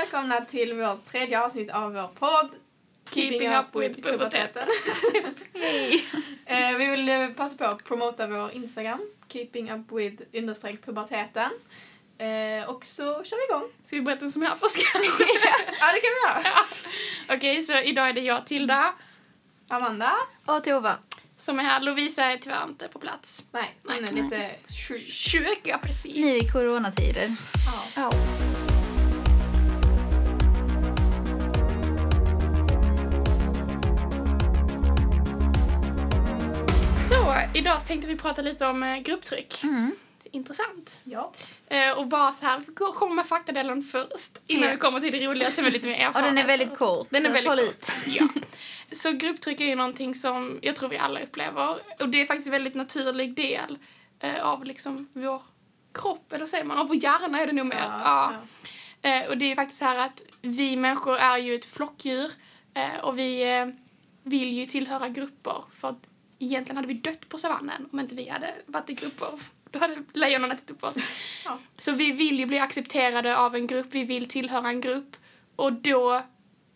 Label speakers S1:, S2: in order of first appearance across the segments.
S1: välkomna till vårt tredje avsnitt av vår podd
S2: Keeping up with puberteten.
S3: Hej!
S1: Eh, vi vill eh, passa på att promota vår Instagram, keeping up with understreck puberteten. Eh, och så kör vi igång.
S2: Ska vi berätta vem som är här först kanske?
S1: Ja, det kan vi göra.
S2: Okej, så idag är det jag, Tilda,
S1: Amanda?
S3: Och Tova.
S2: som är här. Lovisa är tyvärr inte på plats.
S1: Nej, hon är
S3: Nej.
S1: lite sjuk.
S2: Ja precis.
S3: Nu i coronatider.
S1: Ja.
S3: Ja.
S2: Idag så tänkte vi prata lite om eh, grupptryck.
S3: Mm.
S2: Intressant.
S1: ja.
S2: Eh, och bara så här, komma med faktadelen först innan
S3: Ja.
S2: vi kommer till det roliga som är lite mer
S3: Och
S2: erfarenhet.
S3: den är väldigt kort.
S2: Den är väldigt kort. Ja. Så grupptryck är ju någonting som jag tror vi alla upplever. Och det är faktiskt en väldigt naturlig del eh, av liksom vår kropp, eller säger man? Av vår hjärna är det nog mer. Ja. Eh, och det är faktiskt så här att vi människor är ju ett flockdjur och vi vill ju tillhöra grupper för att egentligen hade vi dött på savannen om inte vi hade varit i grupper. Då hade lejonen ätit upp oss.
S1: Ja.
S2: Så vi vill ju bli accepterade av en grupp, vi vill tillhöra en grupp och då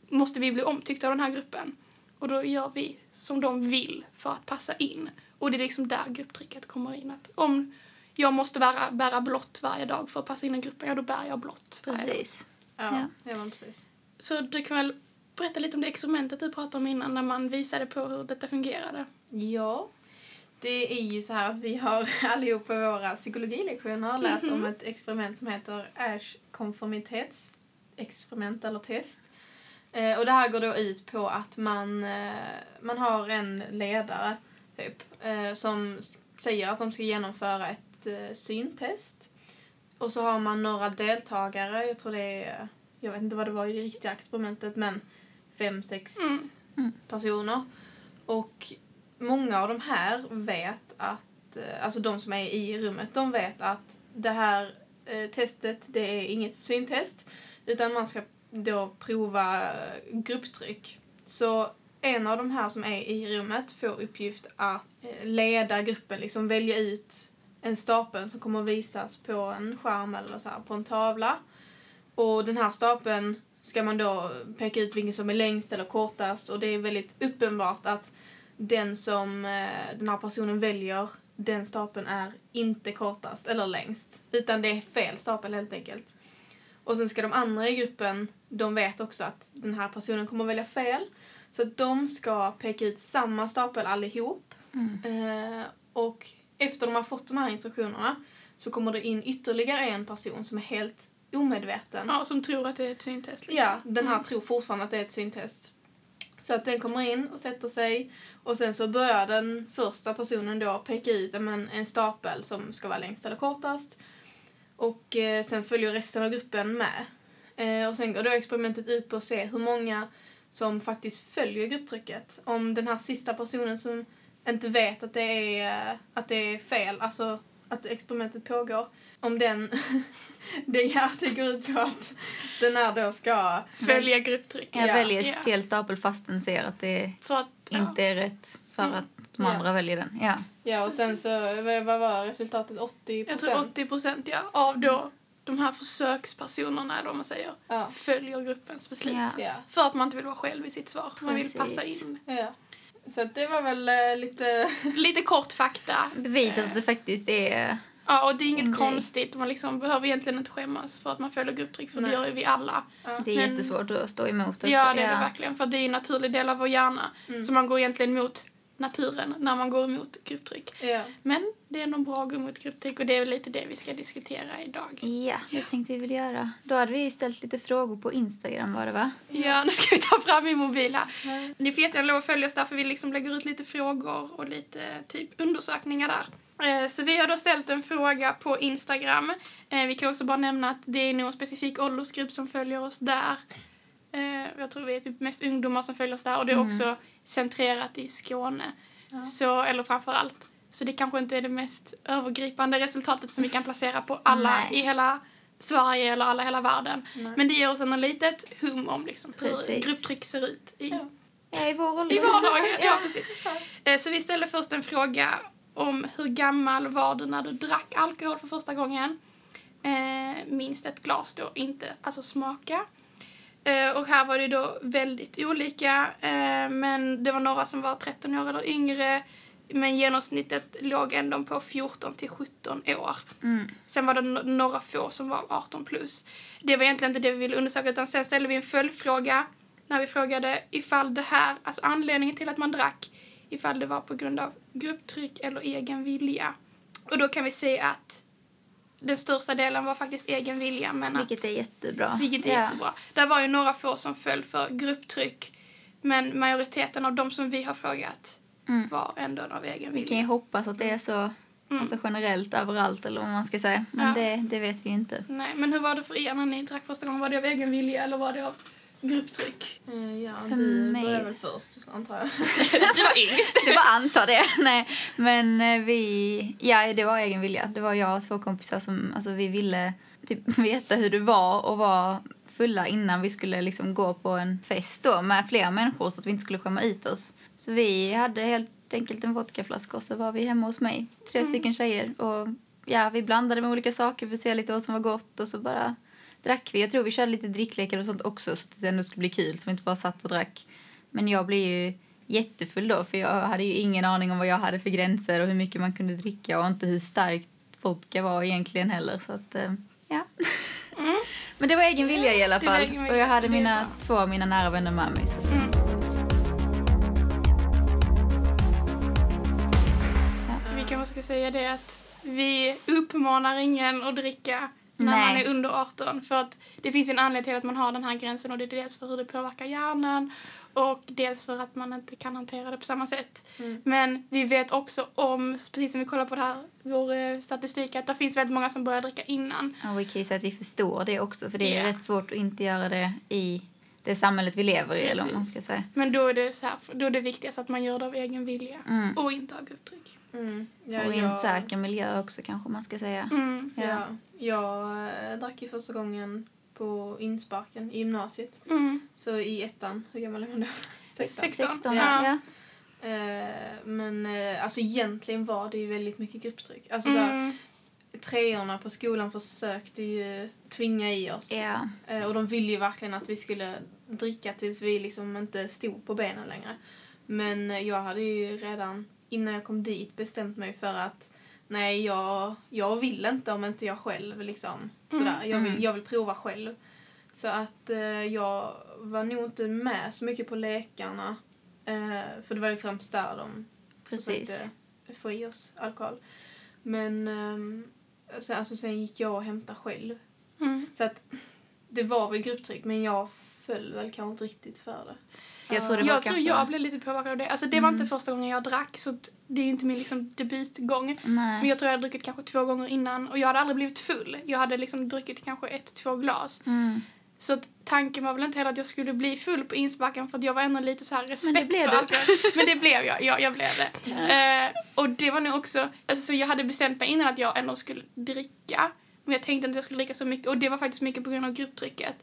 S2: måste vi bli omtyckta av den här gruppen. Och då gör vi som de vill för att passa in. Och det är liksom där grupptrycket kommer in. Att om jag måste bära, bära blått varje dag för att passa in i gruppen, ja då bär jag blått.
S3: Precis.
S1: Ja,
S3: Ja.
S1: ja men precis.
S2: Så du kan väl berätta lite om det experimentet du pratade om innan när man visade på hur detta fungerade.
S1: Ja. Det är ju så här att vi har allihop på våra psykologilektioner läst om ett experiment som heter Ash konformitetsexperiment eller test. Eh, och det här går då ut på att man, eh, man har en ledare typ, eh, som säger att de ska genomföra ett eh, syntest. Och så har man några deltagare, jag tror det är, jag vet inte vad det var i det riktiga experimentet, men fem, sex
S2: Mm.
S3: Mm.
S1: personer. Och många av de här vet att, eh, alltså de som är i rummet, de vet att det här eh, testet, det är inget syntest, utan man ska då prova eh, grupptryck. Så en av de här som är i rummet får uppgift att eh, leda gruppen, liksom välja ut en stapel som kommer att visas på en skärm eller så här, på en tavla. Och den här stapeln ska man då peka ut vilken som är längst eller kortast och det är väldigt uppenbart att den som eh, den här personen väljer, den stapeln är inte kortast eller längst. Utan det är fel stapel helt enkelt. Och sen ska de andra i gruppen, de vet också att den här personen kommer välja fel. Så att de ska peka ut samma stapel allihop.
S3: Mm.
S1: Eh, och efter de har fått de här instruktionerna så kommer det in ytterligare en person som är helt omedveten.
S2: Ja, som tror att det är ett syntest. Liksom.
S1: Ja, den här tror fortfarande att det är ett syntest. Så att den kommer in och sätter sig och sen så börjar den första personen då peka ut men, en stapel som ska vara längst eller kortast. Och eh, sen följer resten av gruppen med. Eh, och sen går då experimentet ut på att se hur många som faktiskt följer grupptrycket. Om den här sista personen som inte vet att det är, eh, att det är fel, alltså att experimentet pågår, om den, det, ja, det går ut på att den här då ska
S2: Följa grupptrycket.
S3: Jag
S1: Ja.
S3: väljer
S2: Ja.
S3: fel stapel fast den ser att det
S2: För att, ja.
S3: inte är rätt för
S2: Mm.
S3: att de
S1: Ja.
S3: andra väljer den. Ja.
S1: Ja, och sen så, vad var resultatet? 80
S2: Jag tror 80 procent ja, av då de här försökspersonerna, eller vad man säger,
S1: Ja.
S2: följer gruppens beslut.
S3: Ja.
S1: Ja.
S2: För att man inte vill vara själv i sitt svar. Man vill
S3: Precis.
S2: passa in.
S1: ja. Så att det var väl eh, lite...
S2: Lite kort fakta.
S3: Bevisat att det faktiskt är...
S2: Ja, och det är inget
S3: grej.
S2: konstigt. Man liksom behöver egentligen inte skämmas för att man följer grupptryck, för
S1: Nej.
S2: det gör ju vi alla.
S1: Ja.
S3: Det är
S2: Men-
S3: jättesvårt att stå emot. också.
S2: Ja, det är det verkligen. För det är ju en naturlig del av vår hjärna.
S1: Mm.
S2: Så man går egentligen mot naturen när man går emot grupptryck.
S1: Ja.
S2: Men det är nog bra att gå mot grupptryck och det är väl lite det vi ska diskutera idag.
S3: Ja, det tänkte vi väl göra. Då hade vi ställt lite frågor på Instagram var det va?
S2: Ja, nu ska vi ta fram min mobil här. Ni får jättegärna lov att följa oss där för vi liksom lägger ut lite frågor och lite typ undersökningar där. Eh, Så vi har då ställt en fråga på Instagram. Eh, Vi kan också bara nämna att det är nog en specifik åldersgrupp som följer oss där. Eh, Jag tror vi är typ mest ungdomar som följer oss där och det är
S3: Mm.
S2: Centrerat i Skåne.
S1: Ja.
S2: Så, eller framför allt. Så det kanske inte är det mest övergripande resultatet som vi kan placera på alla
S3: Nej.
S2: i hela Sverige eller alla hela världen.
S1: Nej.
S2: Men det ger oss en litet hum om liksom hur grupptryck ser ut i,
S1: Ja.
S3: Ja, i vår
S2: i vardagen. ja, precis. Eh, Så vi ställer först en fråga om hur gammal var du när du drack alkohol för första gången? Eh, minst ett glas då, inte alltså smaka. Eh, och här var det då väldigt olika. Eh, men det var några som var 13 år eller yngre. Men genomsnittet låg ändå på 14 till 17 år.
S3: Mm.
S2: Sen var det några få som var 18 plus. Det var egentligen inte det vi ville undersöka utan sen ställde vi en följdfråga när vi frågade ifall det här, alltså anledningen till att man drack, ifall det var på grund av grupptryck eller egen vilja. Och då kan vi se att den största delen var faktiskt egen vilja. Men
S3: Vilket
S2: att,
S3: är jättebra.
S2: vilket är
S3: Ja.
S2: jättebra. Det var ju några få som föll för grupptryck. Men majoriteten av de som vi har frågat
S3: Mm.
S2: var ändå av egen
S3: Vi kan ju
S2: vilja.
S3: hoppas att det är så
S2: Mm.
S3: alltså generellt överallt eller vad man ska säga. Men
S2: Ja.
S3: det, det vet vi ju inte.
S2: Nej, men hur var det för er när ni drack första gången? Var det av egen vilja eller var det av grupptryck?
S1: Eh, Ja,
S3: För
S1: du
S3: mig-
S1: börjar väl först, antar jag.
S2: du var yngst.
S3: Det var anta det. Nej, men eh, vi... Ja, det var egen vilja. Det var jag och två kompisar som... Alltså vi ville typ veta hur det var och vara fulla innan vi skulle liksom gå på en fest då med fler människor så att vi inte skulle skämma ut oss. Så vi hade helt enkelt en vodkaflaska och så var vi hemma hos mig. Tre stycken tjejer och ja, vi blandade med olika saker för att se lite vad som var gott och så bara drack vi. Jag tror vi körde lite dricklekar och sånt också så att det ändå skulle bli kul så vi inte bara satt och drack. Men jag blev ju jättefull då för jag hade ju ingen aning om vad jag hade för gränser och hur mycket man kunde dricka och inte hur starkt vodka var egentligen heller så att eh, ja.
S2: Mm.
S3: Men det var egen vilja i alla fall och jag hade mina två av mina nära vänner med mig så
S2: Mm. Vi kan väl ska säga det att vi uppmanar ingen att dricka när
S3: Nej.
S2: man är under 18. För att det finns ju en anledning till att man har den här gränsen och det är dels för hur det påverkar hjärnan och dels för att man inte kan hantera det på samma sätt.
S1: Mm.
S2: Men vi vet också om, precis som vi kollar på det här, vår eh, statistik, att det finns väldigt många som börjar dricka innan.
S3: och vi kan ju säga att vi förstår det också för det är
S2: Ja.
S3: rätt svårt att inte göra det i det samhället vi lever i eller vad man
S2: Precis.
S3: ska säga.
S2: Men då är det så här, då är det viktigast att man gör det av egen vilja
S3: Mm.
S2: och inte av grupptryck.
S1: Mm. Ja,
S3: och i en
S1: jag-
S3: säker miljö också kanske man ska säga.
S2: Mm.
S3: Ja.
S1: Ja. Jag eh, drack ju första gången på insparken i gymnasiet.
S2: Mm.
S1: Så i ettan, hur gammal är man då? Sexton.
S2: Sex-
S3: 16,
S2: Ja.
S3: ja.
S1: Eh, men eh, alltså egentligen var det ju väldigt mycket grupptryck. Alltså så här,
S2: Mm.
S1: treorna på skolan försökte ju tvinga i oss.
S3: Ja.
S1: Eh, och de ville ju verkligen att vi skulle dricka tills vi liksom inte stod på benen längre. Men eh, jag hade ju redan innan jag kom dit bestämt mig för att nej, jag, jag vill inte om inte jag själv liksom sådär. Jag,
S3: Mm.
S1: vill, jag vill prova själv. Så att eh, jag var nog inte med så mycket på lekarna. Eh, för det var ju främst där de
S3: Precis.
S1: försökte få i oss alkohol. Men ehm, sen, alltså, sen gick jag och hämtade själv.
S2: Mm.
S1: Så att det var väl grupptryck men jag föll väl kanske inte riktigt för det.
S3: Jag tror det var
S2: Jag tror jag blev lite påverkad av det. Alltså det var
S3: Mm.
S2: inte första gången jag drack så det är ju inte min liksom debutgång.
S3: Nej.
S2: Men jag tror jag hade druckit kanske två gånger innan och jag hade aldrig blivit full. Jag hade liksom druckit kanske ett, två glas.
S3: Mm.
S2: Så att tanken var väl inte heller att jag skulle bli full på insparken för att jag var ändå lite så här respekt
S3: Men det blev du.
S2: Men det blev jag, ja, jag blev det. Eh, och det var nog också, alltså så jag hade bestämt mig innan att jag ändå skulle dricka. Men jag tänkte inte att jag skulle dricka så mycket och det var faktiskt mycket på grund av grupptrycket.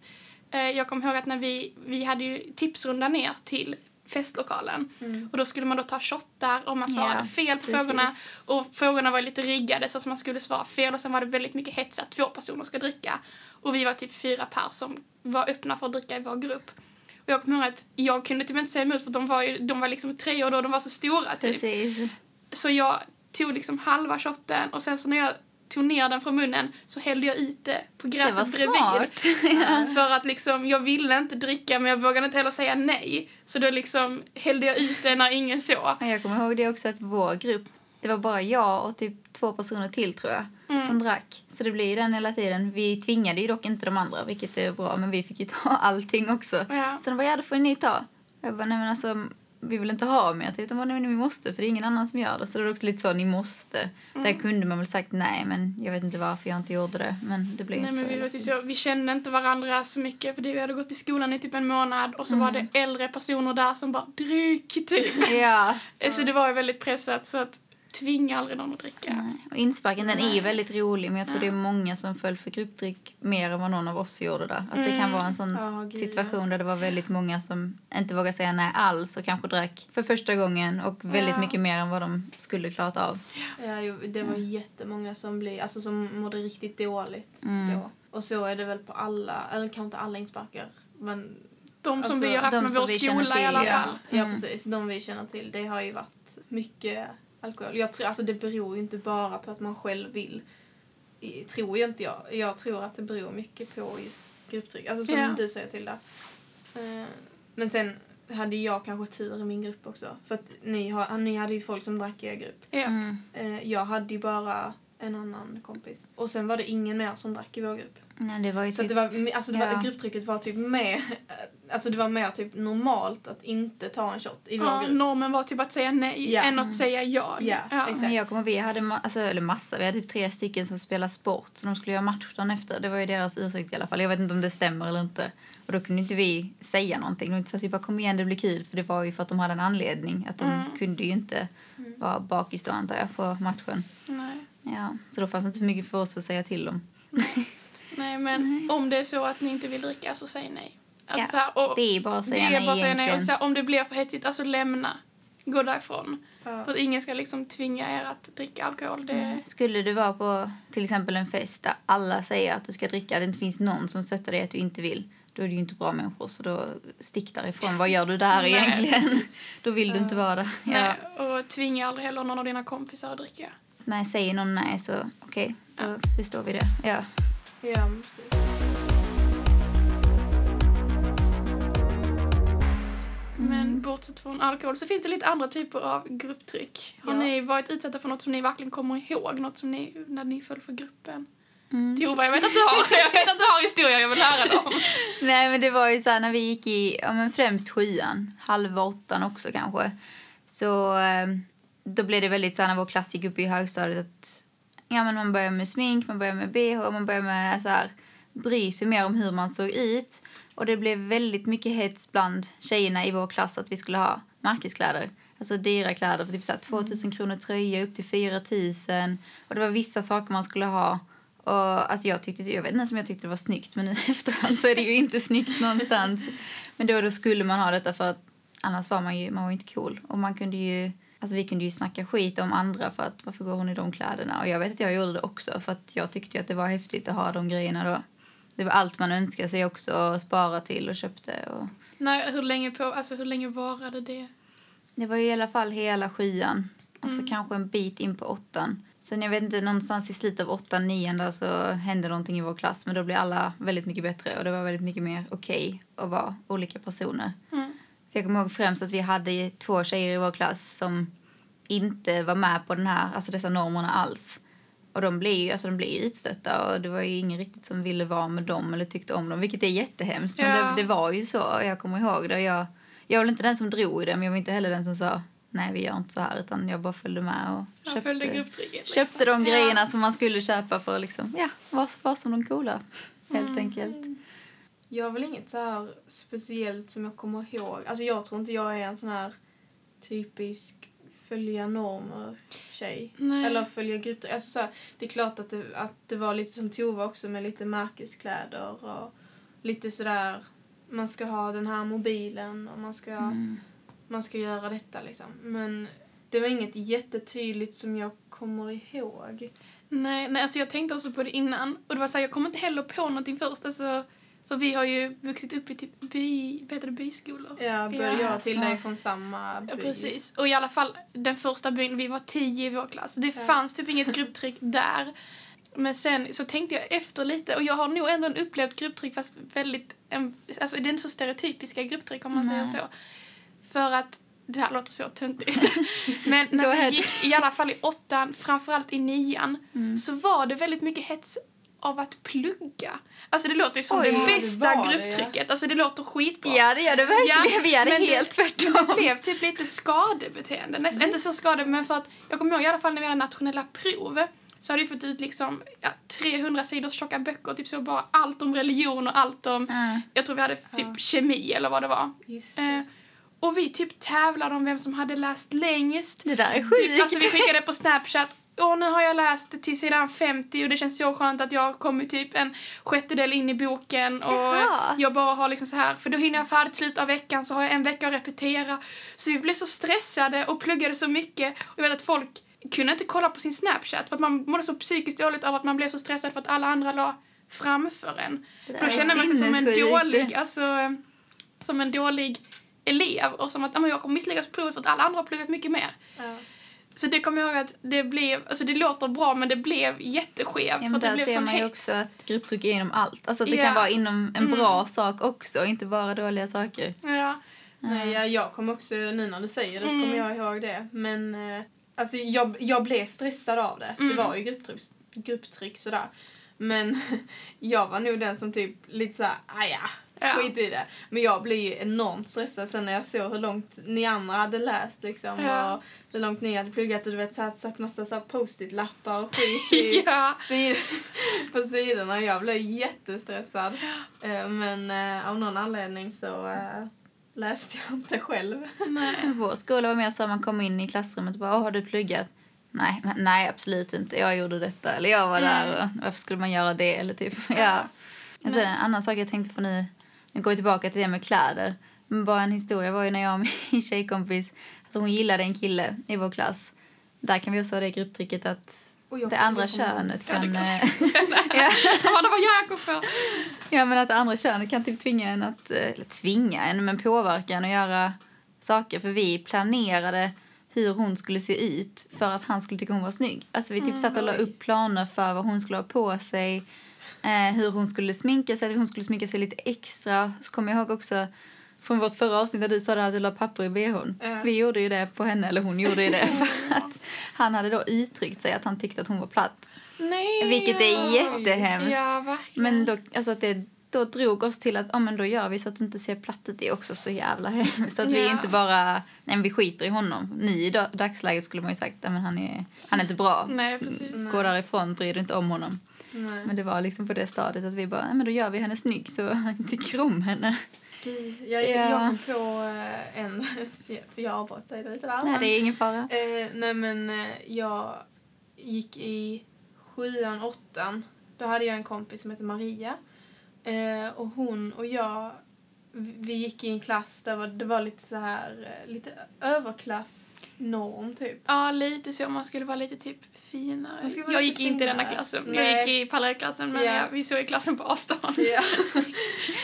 S2: Eh, jag kommer ihåg att när vi, vi hade ju tipsrunda ner till festlokalen
S1: Mm.
S2: och då skulle man då ta shottar och man svarade
S3: Ja,
S2: fel på
S3: precis.
S2: frågorna och frågorna var lite riggade så att man skulle svara fel och sen var det väldigt mycket hets att två personer ska dricka. Och vi var typ fyra pers som var öppna för att dricka i vår grupp. Och jag kommer ihåg att jag kunde typ inte säga emot för de var ju, de var liksom tre år då, de var så stora typ.
S3: Precis.
S2: Så jag tog liksom halva shotten och sen så när jag tog ner den från munnen så hällde jag ut det på
S3: Det
S2: gräset bredvid.
S3: smart. ja.
S2: För att liksom, jag ville inte dricka men jag vågade inte heller säga nej. Så då liksom hällde jag ut det när ingen såg.
S3: Jag kommer ihåg det också att vår grupp, det var bara jag och typ två personer till tror jag,
S2: Mm.
S3: som drack. Så det blir ju den hela tiden. Vi tvingade ju dock inte de andra, vilket är bra, men vi fick ju ta allting också.
S2: Ja.
S3: Så de bara, ja det får ni ta. Jag bara, nej men alltså, vi vill inte ha mer, utan bara, nej men vi måste, för det är ingen annan som gör det. Så det var också lite så, ni måste.
S2: Mm.
S3: Där kunde man väl sagt nej, men jag vet inte varför jag inte gjorde det. Men det blev
S2: Nej,
S3: inte
S2: men
S3: så.
S2: vi, var typ så, vi kände inte varandra så mycket för det, vi hade gått i skolan i typ en månad och så
S3: Mm.
S2: var det äldre personer där som bara drick typ.
S3: Ja.
S2: Så det var ju väldigt pressat så att tvinga aldrig någon att dricka.
S3: Nej. Och insparken den är
S2: Nej.
S3: väldigt rolig men jag tror
S2: Ja.
S3: det är många som föll för grupptryck mer än vad någon av oss gjorde där. Att det kan
S2: Mm.
S3: vara en sån
S1: Ja, gud,
S3: situation där det var väldigt många som inte vågade säga nej alls och kanske drack för första gången och väldigt
S2: Ja.
S3: mycket mer än vad de skulle klarat av.
S1: Ja, jo, det var jättemånga som, blev, alltså, som mådde riktigt dåligt
S3: Mm.
S1: då. Och så är det väl på alla, eller kanske inte alla insparkar man
S2: De som
S1: Alltså,
S2: vi har haft med vår skola i alla
S3: till, ja.
S2: fall.
S1: Ja,
S3: Mm.
S1: precis. De vi känner till. Det har ju varit mycket alkohol. Jag tror, alltså det beror ju inte bara på att man själv vill. I- Tror ju inte jag. Jag tror att det beror mycket på just grupptryck. Alltså som
S2: Ja.
S1: du säger till det. Men sen hade jag kanske tur i min grupp också. För att ni, har, ni hade ju folk som drack i er grupp.
S2: Ja.
S3: Mm.
S1: Eh, Jag hade ju bara en annan kompis. Och sen var det ingen mer som drack i vår grupp.
S3: Nej, det var ju
S1: Så att
S3: typ...
S1: det var, alltså det
S3: Ja.
S1: var, grupptrycket var typ mer, alltså det var mer typ normalt att inte ta en shot i vår
S2: Ja,
S1: grupp.
S2: normen var typ att säga nej
S1: Ja.
S2: än att säga ja.
S1: Ja, exakt.
S3: Men jag kommer vi hade ma- alltså, eller massa, vi hade typ tre stycken som spelade sport så de skulle göra match dagen efter. Det var ju deras ursäkt i alla fall. Jag vet inte om det stämmer eller inte. Och då kunde inte vi säga någonting. Det var inte så att vi bara kom igen det blir kul för det var ju för att de hade en anledning. Att de
S2: Mm.
S3: kunde ju inte
S1: Mm.
S3: vara bakis då antar jag på matchen.
S2: Nej.
S3: Ja, så då fanns det inte så mycket för oss att säga till om.
S2: nej, men om det är så att ni inte vill dricka så säg nej. Alltså,
S3: Ja,
S2: så här, och
S3: Det är bara att säga
S2: det är bara att säga nej. Och här, om det blir för hetsigt, alltså lämna. Gå därifrån.
S1: Ja.
S2: För att ingen ska liksom tvinga er att dricka alkohol. Det...
S3: Mm. Skulle du vara på till exempel en fest där alla säger att du ska dricka, att det inte finns någon som stöttar dig att du inte vill, då är det ju inte bra människor. Så då stick därifrån. Vad gör du där
S2: Nej,
S3: egentligen? Då vill du inte
S1: Ja.
S3: vara där. Ja.
S2: Nej, och tvinga aldrig heller någon av dina kompisar att dricka.
S3: Nej, säger någon nej så okej, då förstår vi det. Ja.
S1: Ja, precis.
S2: Bortsett från alkohol så finns det lite andra typer av grupptryck. Har
S1: Ja.
S2: ni varit utsatta för något som ni verkligen kommer ihåg? Något som ni, när ni föll för gruppen?
S3: Mm.
S2: Tova, jag vet att du har, jag vet att du har historier, jag vill höra dem.
S3: Nej, men det var ju så här när vi gick i, ja men främst sjuan, halva åttan också kanske. Så eh, då blev det väldigt så här när vår klass gick upp i högstadiet att ja men man börjar med smink, man börjar med bh, man börjar med så här bry sig mer om hur man såg ut. Och det blev väldigt mycket hets bland tjejerna i vår klass att vi skulle ha märkeskläder. Alltså dyra kläder för typ så här 2000 kronor tröja upp till 4000. Och det var vissa saker man skulle ha. Och alltså jag tyckte, jag vet inte om jag tyckte det var snyggt men nu efterhand så är det ju inte snyggt någonstans. Men då, då skulle man ha detta för att annars var man ju, man var inte cool. Och man kunde ju, alltså vi kunde ju snacka skit om andra för att varför går hon i de kläderna? Och jag vet att jag gjorde det också för att jag tyckte att det var häftigt att ha de grejerna då. Det var allt man önskade sig också och spara till och köpte. Och
S2: Nej, hur länge på, alltså hur länge varade det?
S3: det var ju i alla fall hela sjuan. Och så
S2: Mm.
S3: kanske en bit in på åttan. Sen jag vet inte, någonstans i slutet av åttan, nian där så hände någonting i vår klass. Men då blev alla väldigt mycket bättre och det var väldigt mycket mer okej att vara olika personer.
S2: Mm.
S3: Jag kommer ihåg främst att vi hade två tjejer i vår klass som inte var med på den här, alltså dessa normerna alls. Och de blev ju alltså de blev utstötta och det var ju ingen riktigt som ville vara med dem eller tyckte om dem, vilket är jättehemskt. Men
S2: Ja.
S3: det, det var ju så jag kommer ihåg det. Jag, jag var inte den som drog i det, men jag var inte heller den som sa nej vi gör inte så här utan jag bara följde med och
S2: Jag följde
S3: köpte,
S2: liksom.
S3: köpte de
S2: Ja.
S3: grejerna som man skulle köpa för att liksom, ja, vara var som de coola. Helt
S2: Mm.
S3: enkelt.
S1: Jag har väl inget så här speciellt som jag kommer ihåg. Alltså jag tror inte jag är en sån här typisk följa normer tjej.
S2: Nej.
S1: Eller följa grupper. Alltså så här, det är klart att det, att det var lite som Tova också med lite märkeskläder och lite sådär man ska ha den här mobilen och man ska,
S3: Mm.
S1: man ska göra detta liksom. Men det var inget jättetydligt som jag kommer ihåg.
S2: Nej, nej, alltså jag tänkte också på det innan. Och det var så här, jag kom inte heller på någonting först. Alltså, för vi har ju vuxit upp i typ by, vad heter det, byskolor.
S1: Ja, både
S2: Ja,
S1: och Tilda är från samma by.
S2: Ja, precis. Och i alla fall den första byn, vi var tio i vår klass. Det
S1: Ja.
S2: fanns typ inget grupptryck där. Men sen så tänkte jag efter lite och jag har nog ändå upplevt grupptryck fast väldigt, en, alltså det är inte så stereotypiska grupptryck om man
S3: Nej.
S2: säger så. För att, det här låter så töntigt. Men när vi gick i alla fall i åttan, framförallt i nian,
S3: Mm.
S2: så var det väldigt mycket hets av att plugga. Alltså det låter ju som
S3: Oj.
S2: det
S3: Ja,
S1: det
S2: bästa
S1: var det, ja.
S2: grupptrycket. Alltså det låter skitbra.
S3: Ja, det gör det verkligen.
S2: Ja,
S3: vi
S2: men det-
S3: helt
S2: Men
S3: tvärtom.
S2: det blev typ lite skadebeteende. Näst, inte så skade, men för att jag kommer ihåg i alla fall när vi hade nationella prov så hade vi fått ut liksom ja, 300 sidors tjocka böcker, typ så bara allt om religion och allt om,
S3: Ja.
S2: jag tror vi hade typ
S1: Ja.
S2: kemi eller vad det var. Eh, och vi typ tävlade om vem som hade läst längst.
S3: Det där är
S2: Typ,
S3: sjukt.
S2: alltså vi skickade på Snapchat Åh, nu har jag läst till sidan 50 och det känns så skönt att jag har kommit typ en sjättedel in i boken och
S3: Jaha.
S2: jag bara har liksom så här, för då hinner jag färdigt slutet av veckan så har jag en vecka att repetera. Så vi blev så stressade och pluggade så mycket och jag vet att folk kunde inte kolla på sin Snapchat för att man mådde så psykiskt dåligt av att man blev så stressad för att alla andra la framför en.
S3: Där
S2: Då känner man sig som en dålig, alltså, som en dålig elev och som att "Ja, men jag kommer misslyckas på provet för att alla andra har pluggat mycket mer.
S1: Ja.
S2: Så det kommer jag ihåg att det blev, alltså det låter bra men det blev jätteskevt
S3: Ja,
S2: för det blev
S3: ser man ju
S2: hets.
S3: också att grupptryck är inom allt. Alltså att det
S2: Ja.
S3: kan vara inom en
S2: Mm.
S3: bra sak också, inte bara dåliga saker.
S2: Ja.
S1: Nej, jag, jag kommer också, nu när du säger det så
S2: Mm.
S1: kommer jag ihåg det. Men eh, alltså jag, jag blev stressad av det.
S2: Mm.
S1: Det var ju grupptryck, grupptryck sådär. Men jag var nog den som typ lite såhär, aja,
S2: Ja.
S1: skit i det. Men jag blev ju enormt stressad sen när jag såg hur långt ni andra hade läst liksom.
S2: Ja.
S1: Och hur långt ni hade pluggat och du vet satt, satt massa så post-it-lappar och skit i
S2: ja.
S1: sid på sidorna. Jag blev jättestressad. Eh, Men eh, av någon anledning så eh, läste jag inte själv.
S2: Nej.
S3: Vår skola var mer så att man kom in i klassrummet och bara, "Åh, har du pluggat? Nej, men, nej absolut inte. Jag gjorde detta. Eller jag var där och varför skulle man göra det? Eller typ, ja. Och sen en annan sak jag tänkte på nu, nu går jag tillbaka till det med kläder. Men bara en historia var ju när jag och min tjejkompis, alltså hon gillade en kille i vår klass. Där kan vi också ha det grupptrycket att
S1: jag-
S3: det andra
S1: jag
S3: könet kan... eh, ja.
S2: Det var Jakob för.
S3: Ja, men att det andra könet kan typ tvinga en att, eh, eller tvinga en, men påverka en att göra saker. För vi planerade hur hon skulle se ut för att han skulle tycka hon var snygg. Alltså vi typ satt och la
S1: oj.
S3: upp planer för vad hon skulle ha på sig, eh, hur hon skulle sminka sig, hon skulle sminka sig lite extra. Så kommer jag ihåg också från vårt förra avsnitt där du sa att du la papper i bhn.
S1: Ja.
S3: Vi gjorde ju det på henne, eller hon gjorde ju det för att han hade då uttryckt sig att han tyckte att hon var platt.
S2: Nej.
S3: Vilket är jättehemskt.
S2: Ja.
S3: Men då, alltså att det då drog oss till att ja, men då gör vi så att du inte ser platt ut. Det är också så jävla hemskt. Så att vi
S2: Ja.
S3: inte bara, nej vi skiter i honom. Nu i da- dagsläget skulle man ju sagt, men han är, han är inte bra.
S2: Nej, precis.
S3: Gå därifrån, bry dig inte om honom.
S1: Nej.
S3: Men det var liksom på det stadiet att vi bara, men då gör vi henne snygg så han tycker om henne.
S1: Gud, jag,
S3: Ja.
S1: jag kom på eh, en... Jag avbröt dig lite där.
S3: Nej det är ingen fara.
S1: Eh, nej men eh, jag gick i sjuan, åttan. Då hade jag en kompis som hette Maria. Eh, och hon och jag, vi gick i en klass där var, det var lite så här, eh, lite överklassnorm typ.
S2: Ja, lite så. Man skulle vara lite typ finare. Jag
S1: lite
S2: gick inte i denna
S1: finare.
S2: klassen. Jag
S1: Nej.
S2: gick i parallellklassen, men
S1: Ja.
S2: jag, vi såg i klassen på avstånd.
S1: Ja.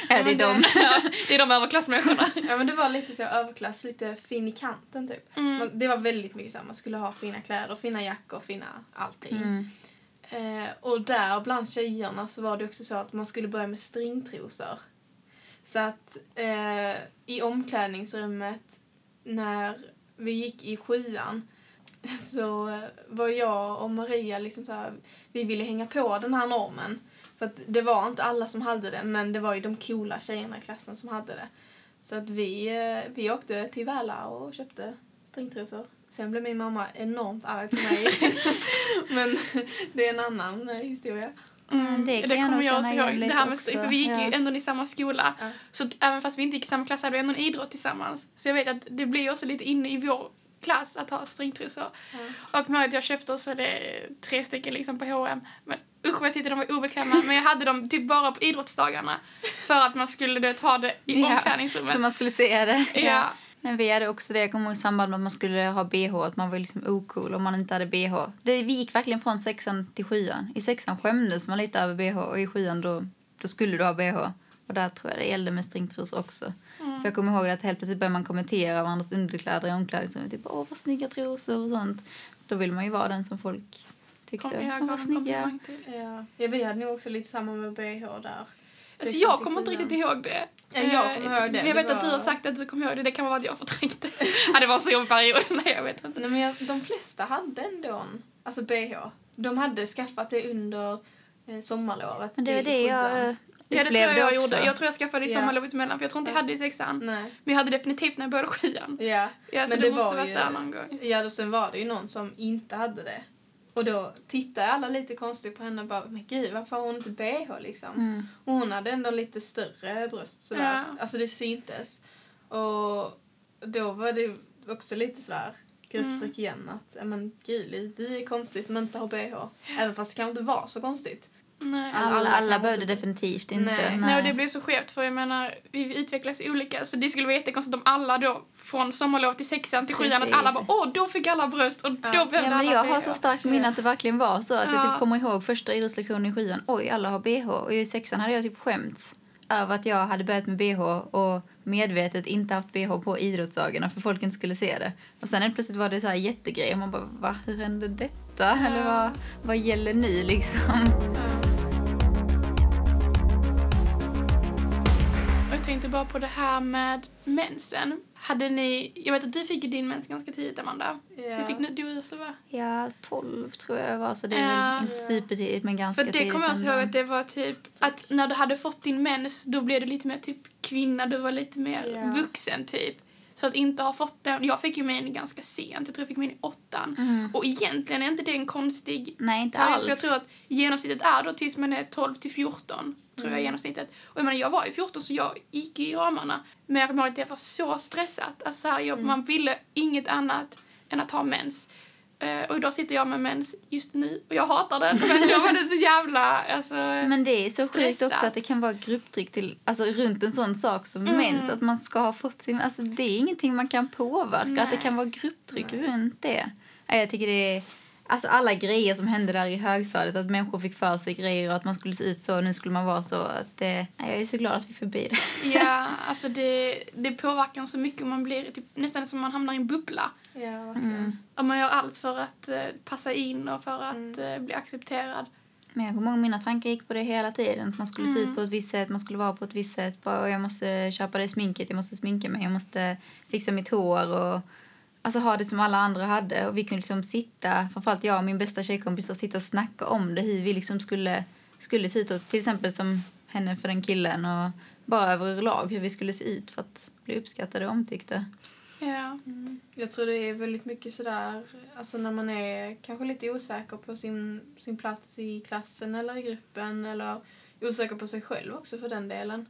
S3: Ja, det är de.
S2: Ja, det är de överklassmänniskorna.
S1: ja men det var lite så överklass, lite fin i kanten typ.
S2: Mm.
S1: Man, det var väldigt mycket så här, man skulle ha fina kläder, fina jackor, fina allting.
S3: Mm.
S1: Eh, och där bland tjejerna så var det också så att man skulle börja med stringtrosor. Så att eh, i omklädningsrummet när vi gick i sjuan så var jag och Maria liksom så här, vi ville hänga på den här normen. För det var inte alla som hade det men det var ju de coola tjejerna i klassen som hade det. Så att vi, eh, vi åkte till Väla och köpte stringtrosor. Sen blev min mamma enormt arg på mig. men det är en annan eh, historia.
S3: Mm, det jag
S2: kommer jag också ihåg. Det här med,
S3: också,
S2: för vi gick
S3: ja.
S2: ju ändå i samma skola.
S1: Ja.
S2: Så att även fast vi inte gick i samma klass hade vi ändå en idrott tillsammans. Så jag vet att det blir också lite inne i vår klass att ha stringtrosor.
S1: Ja.
S2: Och med att jag köpte oss väl det tre stycken liksom på H&M. Men usch vad jag tyckte de var obekväma. Men jag hade dem typ bara på idrottsdagarna. För att man skulle du vet, ha det i
S3: Ja,
S2: omklädningsrummet.
S3: Så man skulle se det.
S2: Ja.
S3: Men vi hade också det, jag kommer ihåg i samband med att man skulle ha bh, att man var liksom ocool om man inte hade bh. Det, vi gick verkligen från sexan till sjuan. I sexan skämdes man lite över bh och i sjuan då, då skulle du ha bh. Och där tror jag det gällde med stringtrosor också.
S2: Mm.
S3: För jag kommer ihåg att helt plötsligt började man kommentera varandras underkläder i omklädningsrummet. Typ, åh vad snygga trosor och sånt. Så då vill man ju vara den som folk tyckte,
S2: Kom, jag en
S3: snygga.
S1: Ja. ja, vi hade nog också lite samma med bh där.
S2: Alltså jag kommer inte riktigt ihåg det.
S1: Ja, jag kommer ihåg det.
S2: Men jag vet
S1: Det
S2: att du
S1: var-
S2: har sagt att du kommer ihåg det. Det kan vara att jag har förträngt det. ja, det var en så jobbig period. Nej, jag vet inte.
S1: Nej, men jag, de flesta hade ändå en, alltså bh. De hade skaffat det under eh, sommarlovet.
S3: Men det var det jag eh,
S2: Ja, det tror jag jag
S3: också.
S2: gjorde. Jag tror jag skaffade det i sommarlovet emellan, för jag tror inte jag
S1: Ja.
S2: hade det i sexan.
S1: Nej.
S2: Men jag hade definitivt när jag började sjuan.
S1: Ja.
S2: Ja, så
S1: Men
S2: det,
S1: det
S2: måste
S1: var
S2: varit
S1: ju-
S2: där någon gång.
S1: Ja, och sen var det ju någon som inte hade det. Och då tittade alla lite konstigt på henne och bara, men gud varför har hon inte bh liksom?
S3: Mm.
S1: Och hon hade ändå lite större bröst sådär.
S2: Ja.
S1: Alltså det syntes. Och då var det också lite sådär grupptryck
S2: Mm.
S1: igen att, men gud, det är konstigt att man inte har bh. Även fast det kanske inte var så konstigt.
S2: Nej.
S3: Alla,
S1: Alla
S3: alla, behövde definitivt inte.
S1: Nej.
S2: Nej, och det blev så skevt för jag menar, vi utvecklas olika så det skulle vara jättekonstigt om alla då från sommarlov till sexan till sjuan att alla bara åh, då fick alla bröst och då
S1: Ja.
S2: behövde
S3: Ja, men
S2: alla
S3: jag
S2: bh.
S3: har så starkt minne att det verkligen var så. Att jag
S2: Ja.
S3: typ kommer ihåg första idrottslektionen i sjuan. Oj, alla har bh. Och i sexan hade jag typ skämts över att jag hade börjat med bh och medvetet inte haft bh på idrottsdagarna för folk inte skulle se det. Och sen plötsligt var det så här jättegrej och man bara va, hur hände detta? Eller vad, vad gäller nu liksom?
S2: Jag tänkte bara på det här med mensen. Hade ni, jag vet att du fick din mens ganska tidigt Amanda.
S1: Ja.
S2: Det fick du också va?
S3: Ja, 12 tror jag var så det är
S2: Ja.
S3: inte supertidigt men ganska
S2: För det
S3: tidigt.
S2: kommer jag ihåg att det var typ att när du hade fått din mens då blev du lite mer typ kvinna, du var lite mer
S1: Ja.
S2: vuxen typ. Så att inte ha fått den, jag fick ju min ganska sent, jag tror jag fick min i åttan.
S3: Mm.
S2: Och egentligen är inte det en konstig
S3: Nej, inte
S2: period,
S3: alls.
S2: för jag tror att genomsnittet är då tills man är 12 till 14. Tror
S3: Mm.
S2: jag genomsnittet. Och jag menar jag var ju 14 så jag gick i ramarna. Men jag kommer ihåg att det var så stressat. Alltså så här, jag,
S3: Mm.
S2: man ville inget annat än att ha mens. Eh, och idag sitter jag med mens just nu och jag hatar den. Men då var så jävla, alltså.
S3: Men det är så sjukt också att det kan vara grupptryck till, alltså runt en sån sak som
S2: Mm.
S3: mens. Att man ska ha fått sin, alltså det är ingenting man kan påverka. Att det
S2: Nej.
S3: kan vara grupptryck runt det. Nej, Jag tycker det är, alltså alla grejer som hände där i högstadiet. Att människor fick för sig grejer och att man skulle se ut så och nu skulle man vara så. Att det, nej, jag är så glad att vi är förbi det.
S2: Ja, alltså det, det påverkar så mycket man blir typ, nästan som man hamnar i en bubbla.
S1: Ja.
S2: Och man gör allt för att eh, passa in och för att
S1: Mm.
S2: eh, bli accepterad.
S3: Men jag kommer ihåg mina tankar gick på det hela tiden. Att man skulle se
S2: Mm.
S3: ut på ett visst sätt, man skulle vara på ett visst sätt. Bara, jag måste köpa det sminket, jag måste sminka mig, jag måste fixa mitt hår och alltså ha det som alla andra hade. Och vi kunde liksom sitta, framförallt jag och min bästa tjejkompis, och sitta och snacka om det, hur vi liksom skulle, skulle se ut. Och till exempel som henne för den killen och bara överlag hur vi skulle se ut för att bli uppskattade och omtyckta.
S2: Ja.
S1: Jag tror det är väldigt mycket sådär, alltså när man är kanske lite osäker på sin, sin plats i klassen eller i gruppen eller osäker på sig själv också för den delen.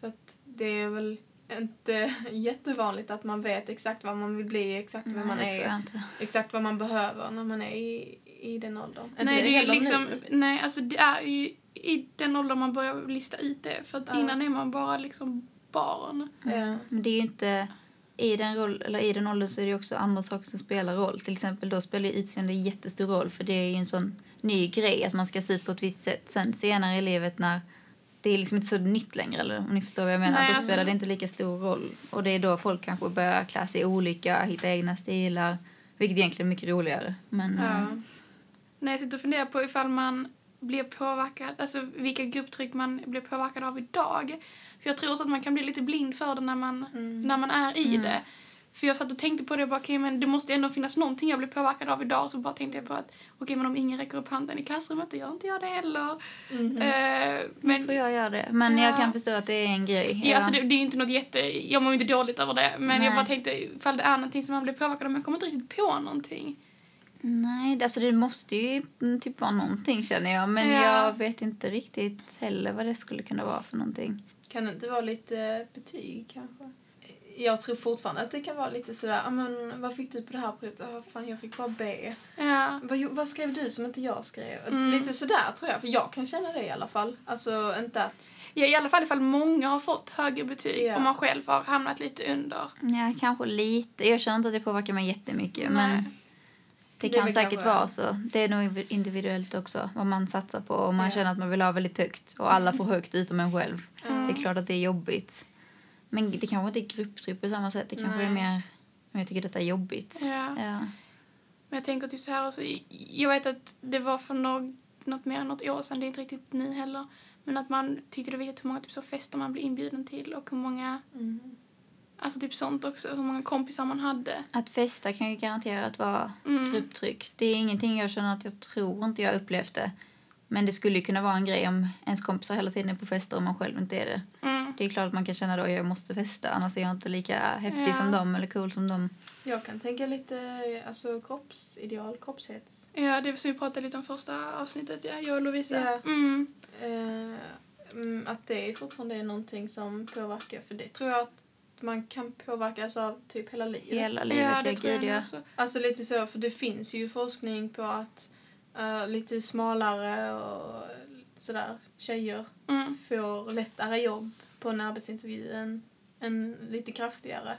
S1: För att det är väl inte jättevanligt att man vet exakt vad man vill bli, exakt vem man är, exakt vad man behöver när man är i, i den åldern.
S2: Nej, det är liksom,
S1: nu.
S2: nej, alltså det är ju i den åldern man börjar lista ut det. För att
S1: Ja.
S2: innan är man bara liksom barn.
S1: Ja.
S3: Men det är ju inte... I den, roll, eller I den åldern så är det också andra saker som spelar roll. Till exempel då spelar utseende jättestor roll för det är en sån ny grej att man ska se ut på ett visst sätt. Sen senare i livet när det är liksom inte så nytt längre, eller om ni förstår vad jag menar.
S2: Nej,
S3: då
S2: alltså-
S3: spelar det inte lika stor roll. Och det är då folk kanske börjar klä sig olika, hitta egna stilar. Vilket egentligen är mycket roligare. Men,
S1: Ja.
S3: eh,
S2: När jag sitter och funderar på ifall man blir påverkad, alltså vilka grupptryck man blir påverkad av idag. För jag tror också att man kan bli lite blind för det när man,
S1: Mm.
S2: när man är i det. För jag satt och tänkte på det och bara, okej men det måste ändå finnas någonting jag blir påverkad av idag. Så bara tänkte jag på att, okej men om ingen räcker upp handen i klassrummet, då gör inte jag det heller. Eh,
S3: jag
S2: men
S3: tror jag gör det. Men jag
S2: Ja.
S3: kan förstå att det är en grej.
S2: Ja, alltså det, det är ju inte något jätte... Jag mår ju inte dåligt över det. Men jag
S3: Nej.
S2: bara tänkte ifall det är någonting som man blir påverkad av. Men jag kommer inte riktigt på någonting.
S3: Nej, alltså det måste ju mm, typ vara någonting känner jag. Men
S2: Ja.
S3: jag vet inte riktigt heller vad det skulle kunna vara för någonting.
S1: Kan det inte vara lite betyg kanske? Jag tror fortfarande att det kan vara lite sådär, ah, men vad fick du på det här provet? Ah, fan, jag fick bara B.
S2: Ja.
S1: Vad, vad skrev du som inte jag skrev?
S2: Mm.
S1: Lite sådär tror jag, för jag kan känna det i alla fall. Alltså inte att...
S2: ja, i alla fall ifall många har fått högre betyg
S1: Ja.
S2: och man själv har hamnat lite under.
S3: Ja, kanske lite. Jag känner inte att det påverkar mig jättemycket.
S2: Nej.
S3: Men det
S1: Det är
S3: kan
S1: väl
S3: säkert vara så. Det är nog individuellt också vad man satsar på. Om man
S1: Ja.
S3: känner att man vill ha väldigt högt och alla får högt utom en själv.
S2: Mm.
S3: Det är klart att det är jobbigt. Men det kanske inte är grupptryck på samma sätt. Det kanske är
S1: Nej.
S3: mer om jag tycker detta är jobbigt.
S2: Ja.
S3: Ja.
S2: Men jag tänker typ så här också. Jag vet att det var för något, något mer än något år sedan. Det är inte riktigt nu heller. Men att man tyckte det var viktigt hur många typ så fester man blev inbjuden till och hur många,
S1: Mm.
S2: Alltså typ sånt också, hur många kompisar man hade.
S3: Att festa kan ju garanterat vara
S2: Mm.
S3: grupptryck. Det är ingenting jag känner att jag tror inte jag upplevt det. Men det skulle ju kunna vara en grej om ens kompisar hela tiden är på fester och man själv inte är det.
S2: Mm.
S3: Det är klart att man kan känna då jag måste festa annars är jag inte lika häftig
S2: Ja.
S3: som dem eller cool som dem.
S1: Jag kan tänka lite alltså, kroppsideal, kroppshets.
S2: Ja, det som vi pratade lite om första avsnittet, ja, jag och Lovisa.
S1: Ja.
S2: Mm.
S1: Mm, att det fortfarande är någonting som påverkar, för det tror jag att man kan påverkas av typ hela livet.
S3: Hela livet,
S2: Ja,
S3: ja,
S2: det tror jag
S3: gud
S2: nog
S3: ja.
S2: också.
S1: Alltså lite så, för det finns ju forskning på att eh, lite smalare och sådär tjejer
S2: Mm.
S1: får lättare jobb på en arbetsintervju än, än lite kraftigare.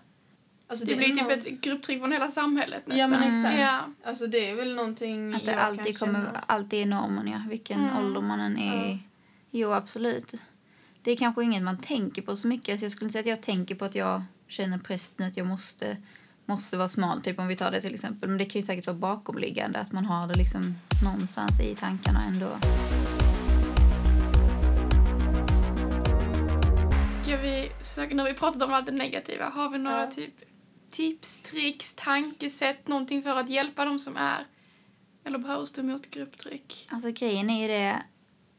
S1: Alltså,
S2: Det
S1: är
S2: blir typ ett grupptryck från hela samhället nästan.
S1: Ja men
S3: Mm.
S1: exakt.
S2: Ja.
S1: Alltså det är väl någonting
S3: Att det
S1: jag
S3: alltid kommer,
S1: känna.
S3: alltid är normen, ja. Vilken
S2: Mm.
S3: ålder man än är i.
S1: Ja.
S3: Jo, absolut. Det är kanske inget man tänker på så mycket. Alltså jag skulle inte säga att jag tänker på att jag känner press nu att jag måste, måste vara smal, typ om vi tar det till exempel. Men det kan ju säkert vara bakomliggande, att man har det liksom någonstans i tankarna ändå.
S2: Ska vi när vi pratat om allt det negativa, har vi några
S1: Ja.
S2: typ tips, tricks, tankesätt, någonting för att hjälpa dem som är eller behöver stå emot grupptryck?
S3: Alltså grejen är ju det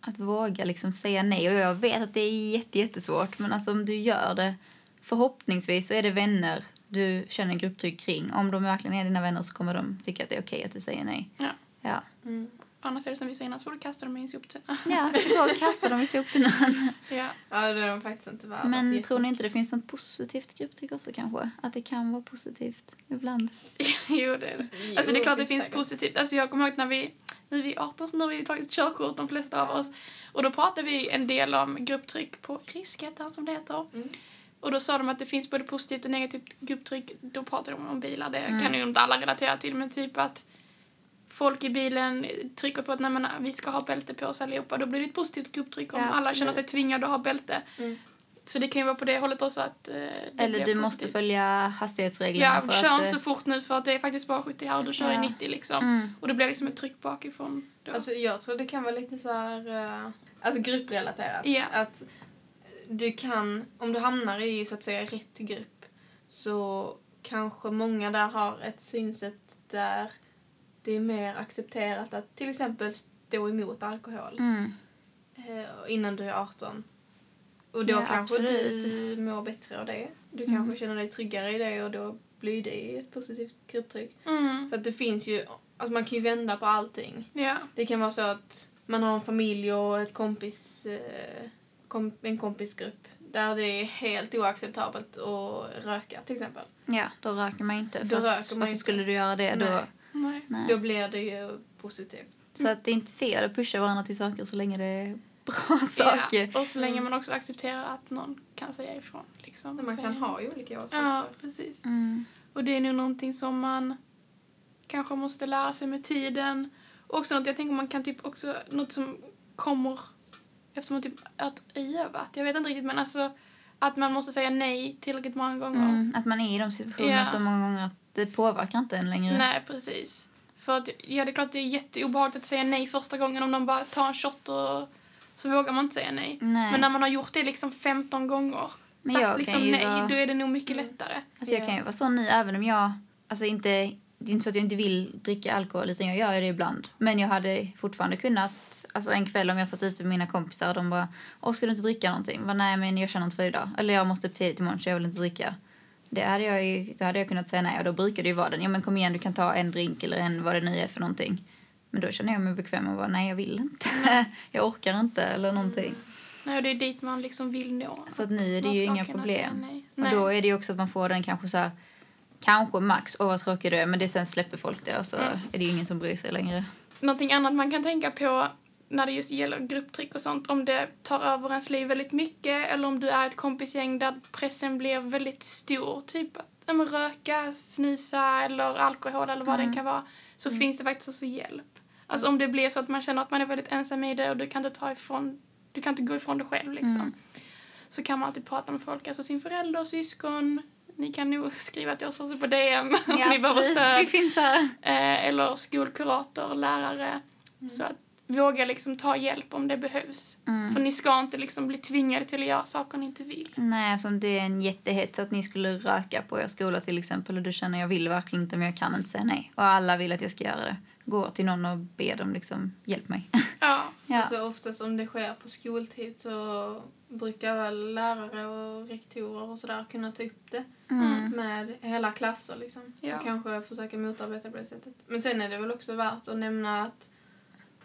S3: att våga liksom säga nej. Och jag vet att det är jätte, jättesvårt. Men alltså om du gör det, förhoppningsvis så är det vänner du känner grupptryck kring. Om de verkligen är dina vänner så kommer de tycka att det är okej att du säger nej.
S2: Ja.
S3: Ja,
S1: Mm.
S2: Annars är det som vi säger innan, så får du kasta dem i en soptunna.
S3: ja gå och kasta dem i soptunnan.
S2: ja.
S1: Ja, det är de faktiskt inte värda.
S3: Men
S1: så
S3: tror ni inte det finns något positivt grupptryck också kanske? Att det kan vara positivt ibland?
S2: jo, det är det.
S1: Jo,
S2: Alltså det är klart det
S1: finns
S2: finns
S1: säkert.
S2: positivt. Alltså jag kommer ihåg när vi, nu är vi 18 så nu har vi tagit körkort de flesta av oss. Och då pratade vi en del om grupptryck på Riskettan som det heter.
S1: Mm.
S2: Och då sa de att det finns både positivt och negativt grupptryck. Då pratade de om bilar, det
S3: Mm.
S2: kan ju inte alla relatera till. Men typ att folk i bilen trycker på att nej, men, vi ska ha bälte på oss allihopa. Då blir det ett positivt grupptryck om
S3: Ja,
S2: alla känner sig tvingade att ha bälte.
S1: Mm.
S2: Så det kan ju vara på det hållet också att eh, det
S3: Eller
S2: blir
S3: du måste
S2: positivt.
S3: följa hastighetsreglerna.
S2: Ja,
S3: för
S2: kör
S3: att,
S2: inte
S3: eh,
S2: så fort nu för att det är faktiskt bara 70 här och du kör i
S3: Ja.
S2: 90 liksom.
S3: Mm.
S2: Och det blir liksom ett tryck bakifrån. Då.
S1: Alltså jag tror det kan vara lite så här, eh, alltså grupprelaterat.
S2: Ja.
S1: Att du kan, om du hamnar i så att säga rätt grupp så kanske många där har ett synsätt där det är mer accepterat att till exempel stå emot alkohol
S3: Mm.
S1: eh, innan du är 18. Och då
S3: Ja,
S1: kanske
S3: absolut.
S1: du mår bättre av det. Du
S3: Mm.
S1: kanske känner dig tryggare i det och då blir det ett positivt grupptryck.
S2: Mm.
S1: Så att det finns ju, alltså man kan ju vända på allting.
S2: Ja.
S1: Det kan vara så att man har en familj och ett kompis, eh, kom, en kompisgrupp där det är helt oacceptabelt att röka till exempel.
S3: Ja, då röker man inte.
S1: Då röker man
S3: varför
S1: inte.
S3: skulle du göra det då?
S1: Nej.
S2: Nej.
S1: Då blir det ju positivt.
S3: Så att det är inte fel att pusha varandra till saker så länge det är bra saker.
S2: Ja. Och så länge man också accepterar att någon kan säga ifrån. Liksom,
S1: man
S2: Säga-
S1: kan ha ju olika åsikter.
S2: Ja, precis.
S3: Mm.
S2: Och det är nog någonting som man kanske måste lära sig med tiden. Och också något jag tänker man kan typ också, något som kommer eftersom man typ att övat. Jag vet inte riktigt men alltså att man måste säga nej tillräckligt många gånger.
S3: Mm. Att man är i de situationerna
S2: Ja.
S3: så många gånger att det påverkar inte en längre.
S2: Nej, precis. För att, ja, det är klart det är jätteobehagligt att säga nej första gången om de bara tar en shot och så vågar man inte säga nej.
S3: Nej.
S2: Men när man har gjort det liksom 15 gånger,
S3: Men
S2: sagt
S3: jag
S2: liksom nej,
S3: vara-
S2: då är det nog mycket lättare.
S3: Alltså jag
S1: Ja.
S3: kan ju vara sån i, även om jag, alltså inte, det är inte så att jag inte vill dricka alkohol utan jag gör det ibland. Men jag hade fortfarande kunnat, alltså en kväll om jag satt ute med mina kompisar och de bara, åh ska du inte dricka någonting? Va, Nej men jag känner inte för idag. Eller jag måste upp tidigt imorgon så jag vill inte dricka. Det hade jag ju, då hade jag kunnat säga nej och då brukar det ju vara den, ja men kom igen du kan ta en drink eller en vad det nu är för någonting. Men då känner jag mig bekväm och bara, nej jag vill inte. jag orkar inte eller någonting.
S2: Nej, och det är dit man liksom vill nå.
S3: Så att nu är det ju inga problem.
S2: Nej.
S3: Och
S2: Nej.
S3: då är det ju också att man får den kanske så här, kanske max, åh vad tråkig du är, men det sen släpper folk det och så
S2: Mm.
S3: är det ju ingen som bryr sig längre.
S2: Någonting annat man kan tänka på när det just gäller grupptryck och sånt, om det tar över ens liv väldigt mycket eller om du är ett kompisgäng där pressen blir väldigt stor, typ att ja, men röka, snusa eller alkohol eller vad
S3: Mm.
S2: det kan vara, så finns det faktiskt också hjälp. Alltså om det blir så att man känner att man är väldigt ensam i det och du kan inte ta ifrån, du kan inte gå ifrån det själv liksom.
S3: Mm.
S2: Så kan man alltid prata med folk, alltså sin förälder, syskon, ni kan nog skriva till oss också på DM om ni behöver stöd.
S3: vi finns här.
S2: Eh, eller skolkurator, lärare. Så att våga liksom ta hjälp om det behövs.
S3: Mm.
S2: För ni ska inte liksom bli tvingade till att göra saker ni inte vill.
S3: Nej, eftersom det är en jättehets att ni skulle röka på er skola till exempel och du känner jag vill verkligen inte men jag kan inte säga nej. Och alla vill att jag ska göra det. Gå till någon och be dem liksom, hjälp mig.
S2: Ja,
S3: ja.
S1: Alltså oftast om det sker på skoltid så brukar väl lärare och rektorer och sådär kunna ta upp det
S3: Mm.
S1: med hela klasser liksom.
S2: Ja.
S1: Och kanske försöka motarbeta på det sättet. Men sen är det väl också värt att nämna att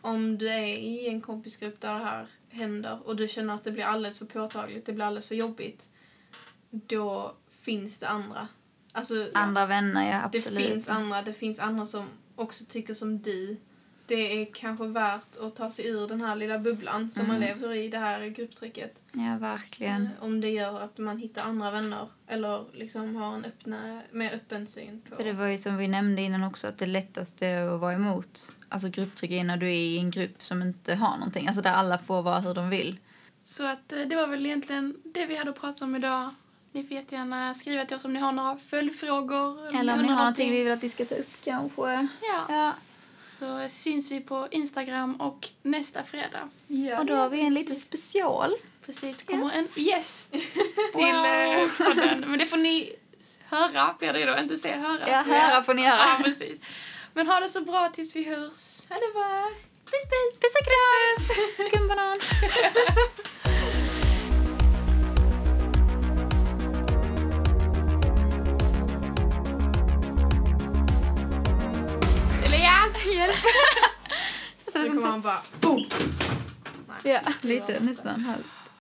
S1: om du är i en kompisgrupp där det här händer och du känner att det blir alldeles för påtagligt, det blir alldeles för jobbigt, då finns det andra. Alltså,
S3: Andra vänner, ja
S1: det
S3: absolut.
S1: finns andra, det finns andra som också tycker som du det är kanske värt att ta sig ur den här lilla bubblan som man
S3: Mm.
S1: lever i, det här grupptrycket.
S3: Ja, verkligen.
S1: Eh, Om det gör att man hittar andra vänner eller liksom har en öppna, mer öppen syn på...
S3: För det var ju som vi nämnde innan också att det lättaste att vara emot alltså grupptryck är när du är i en grupp som inte har någonting. Alltså där alla får vara hur de vill.
S2: Så att eh, det var väl egentligen det vi hade att prata om idag. Ni får jättegärna skriva till oss om ni har några följdfrågor.
S3: Eller om ni har någonting vi vill att vi ska ta upp kanske.
S2: Ja.
S3: Ja.
S2: Så syns vi på Instagram och nästa fredag.
S1: Ja.
S3: Och då har vi en liten special.
S2: Precis, det kommer en gäst till eh, podden. Men det får ni höra, blir det då, inte se, höra.
S3: Ja, höra får ni göra.
S2: Ja, precis. Men ha det så bra tills vi hörs.
S1: Ha det bra!
S3: Puss puss! Puss och kram! Skumbanan!
S1: kommer han bara... Boom!
S3: Ja, lite nästan. Här.